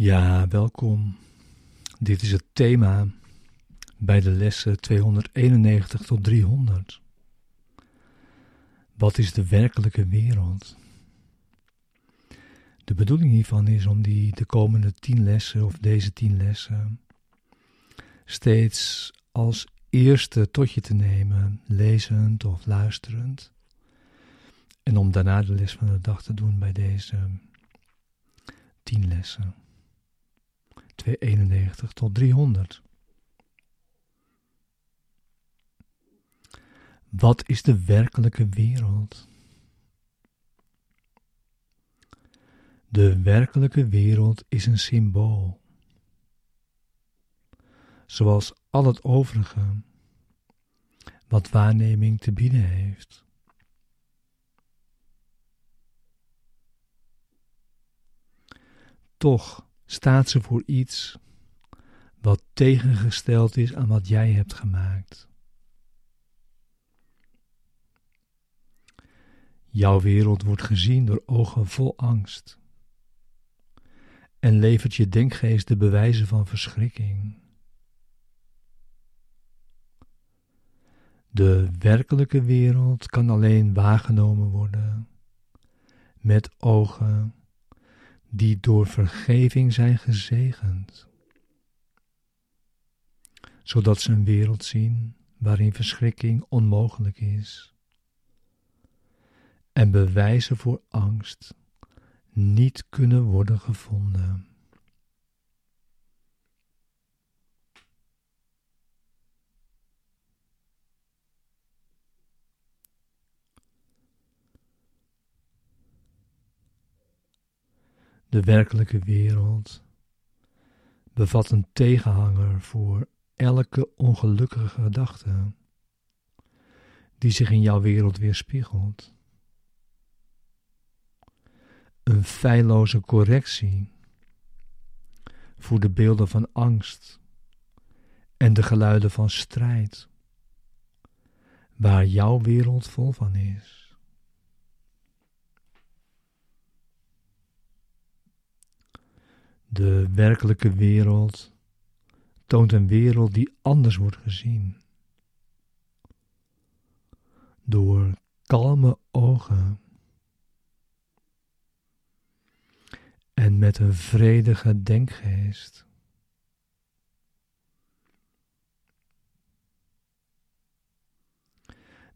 Ja, welkom. Dit is het thema bij de lessen 291 tot 300. Wat is de werkelijke wereld? De bedoeling hiervan is om die de komende tien lessen of deze tien lessen steeds als eerste tot je te nemen, lezend of luisterend. En om daarna de les van de dag te doen bij deze tien lessen. 291 tot 300. Wat is de werkelijke wereld? De werkelijke wereld is een symbool. Zoals al het overige wat waarneming te bieden heeft. Toch staat ze voor iets wat tegengesteld is aan wat jij hebt gemaakt. Jouw wereld wordt gezien door ogen vol angst en levert je denkgeest de bewijzen van verschrikking. De werkelijke wereld kan alleen waargenomen worden met ogen die door vergeving zijn gezegend, zodat ze een wereld zien waarin verschrikking onmogelijk is en bewijzen voor angst niet kunnen worden gevonden. De werkelijke wereld bevat een tegenhanger voor elke ongelukkige gedachte die zich in jouw wereld weerspiegelt. Een feilloze correctie voor de beelden van angst en de geluiden van strijd, waar jouw wereld vol van is. De werkelijke wereld toont een wereld die anders wordt gezien. Door kalme ogen en met een vredige denkgeest.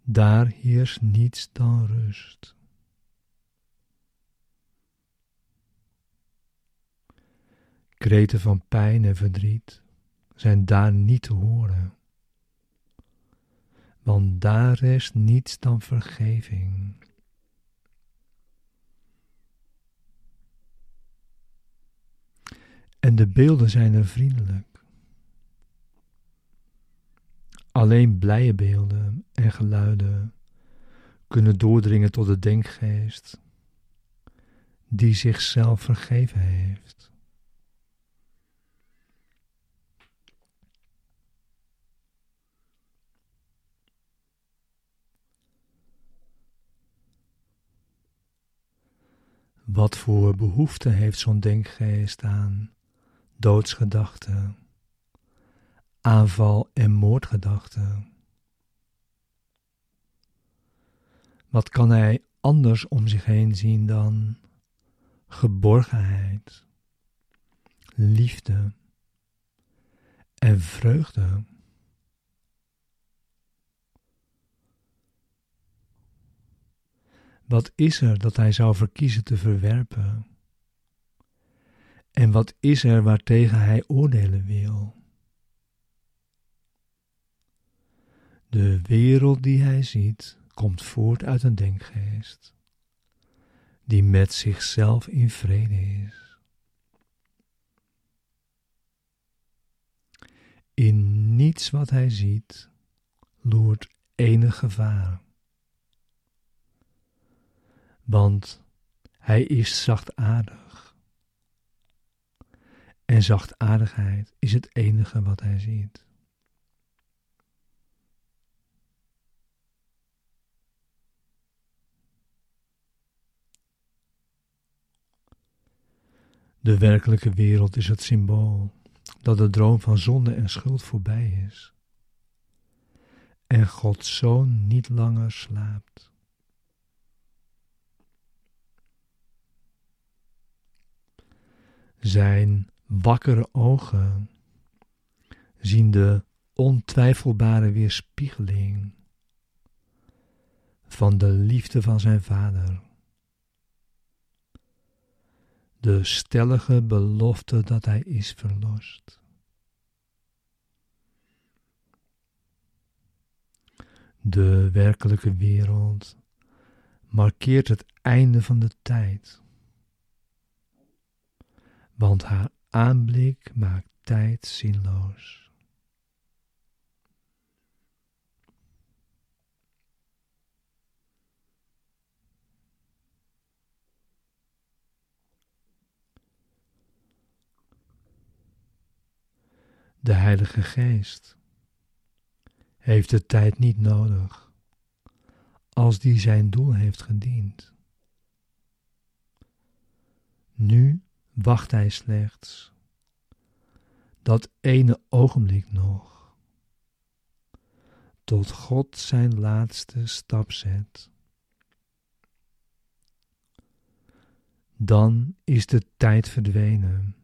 Daar heerst niets dan rust. Kreten van pijn en verdriet zijn daar niet te horen, want daar is niets dan vergeving. En de beelden zijn er vriendelijk. Alleen blije beelden en geluiden kunnen doordringen tot de denkgeest die zichzelf vergeven heeft. Wat voor behoefte heeft zo'n denkgeest aan doodsgedachten, aanval- en moordgedachten? Wat kan hij anders om zich heen zien dan geborgenheid, liefde en vreugde? Wat is er dat hij zou verkiezen te verwerpen? En wat is er waartegen hij oordelen wil? De wereld die hij ziet komt voort uit een denkgeest, die met zichzelf in vrede is. In niets wat hij ziet loert enig gevaar want hij is zachtaardig. En zachtaardigheid is het enige wat hij ziet. De werkelijke wereld is het symbool dat de droom van zonde en schuld voorbij is. En Gods Zoon niet langer slaapt. Zijn wakkere ogen zien de ontwijfelbare weerspiegeling van de liefde van zijn vader. De stellige belofte dat hij is verlost. De werkelijke wereld markeert het einde van de tijd, want haar aanblik maakt tijd zinloos. De Heilige Geest heeft de tijd niet nodig als die zijn doel heeft gediend. Wacht hij slechts dat ene ogenblik nog tot God zijn laatste stap zet. Dan is de tijd verdwenen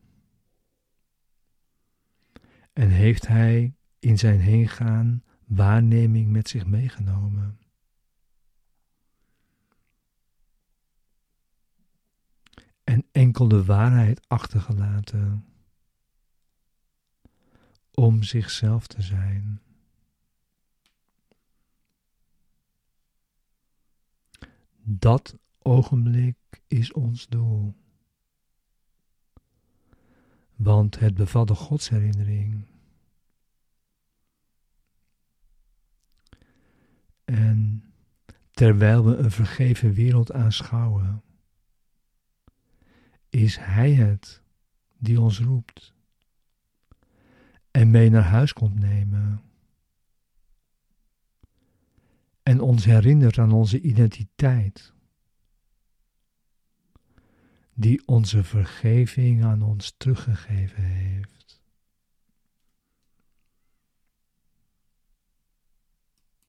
en heeft hij in zijn heengaan waarneming met zich meegenomen. En enkel de waarheid achtergelaten om zichzelf te zijn. Dat ogenblik is ons doel. Want het bevat de godsherinnering. En terwijl we een vergeven wereld aanschouwen, is Hij het die ons roept en mee naar huis komt nemen. En ons herinnert aan onze identiteit, die onze vergeving aan ons teruggegeven heeft.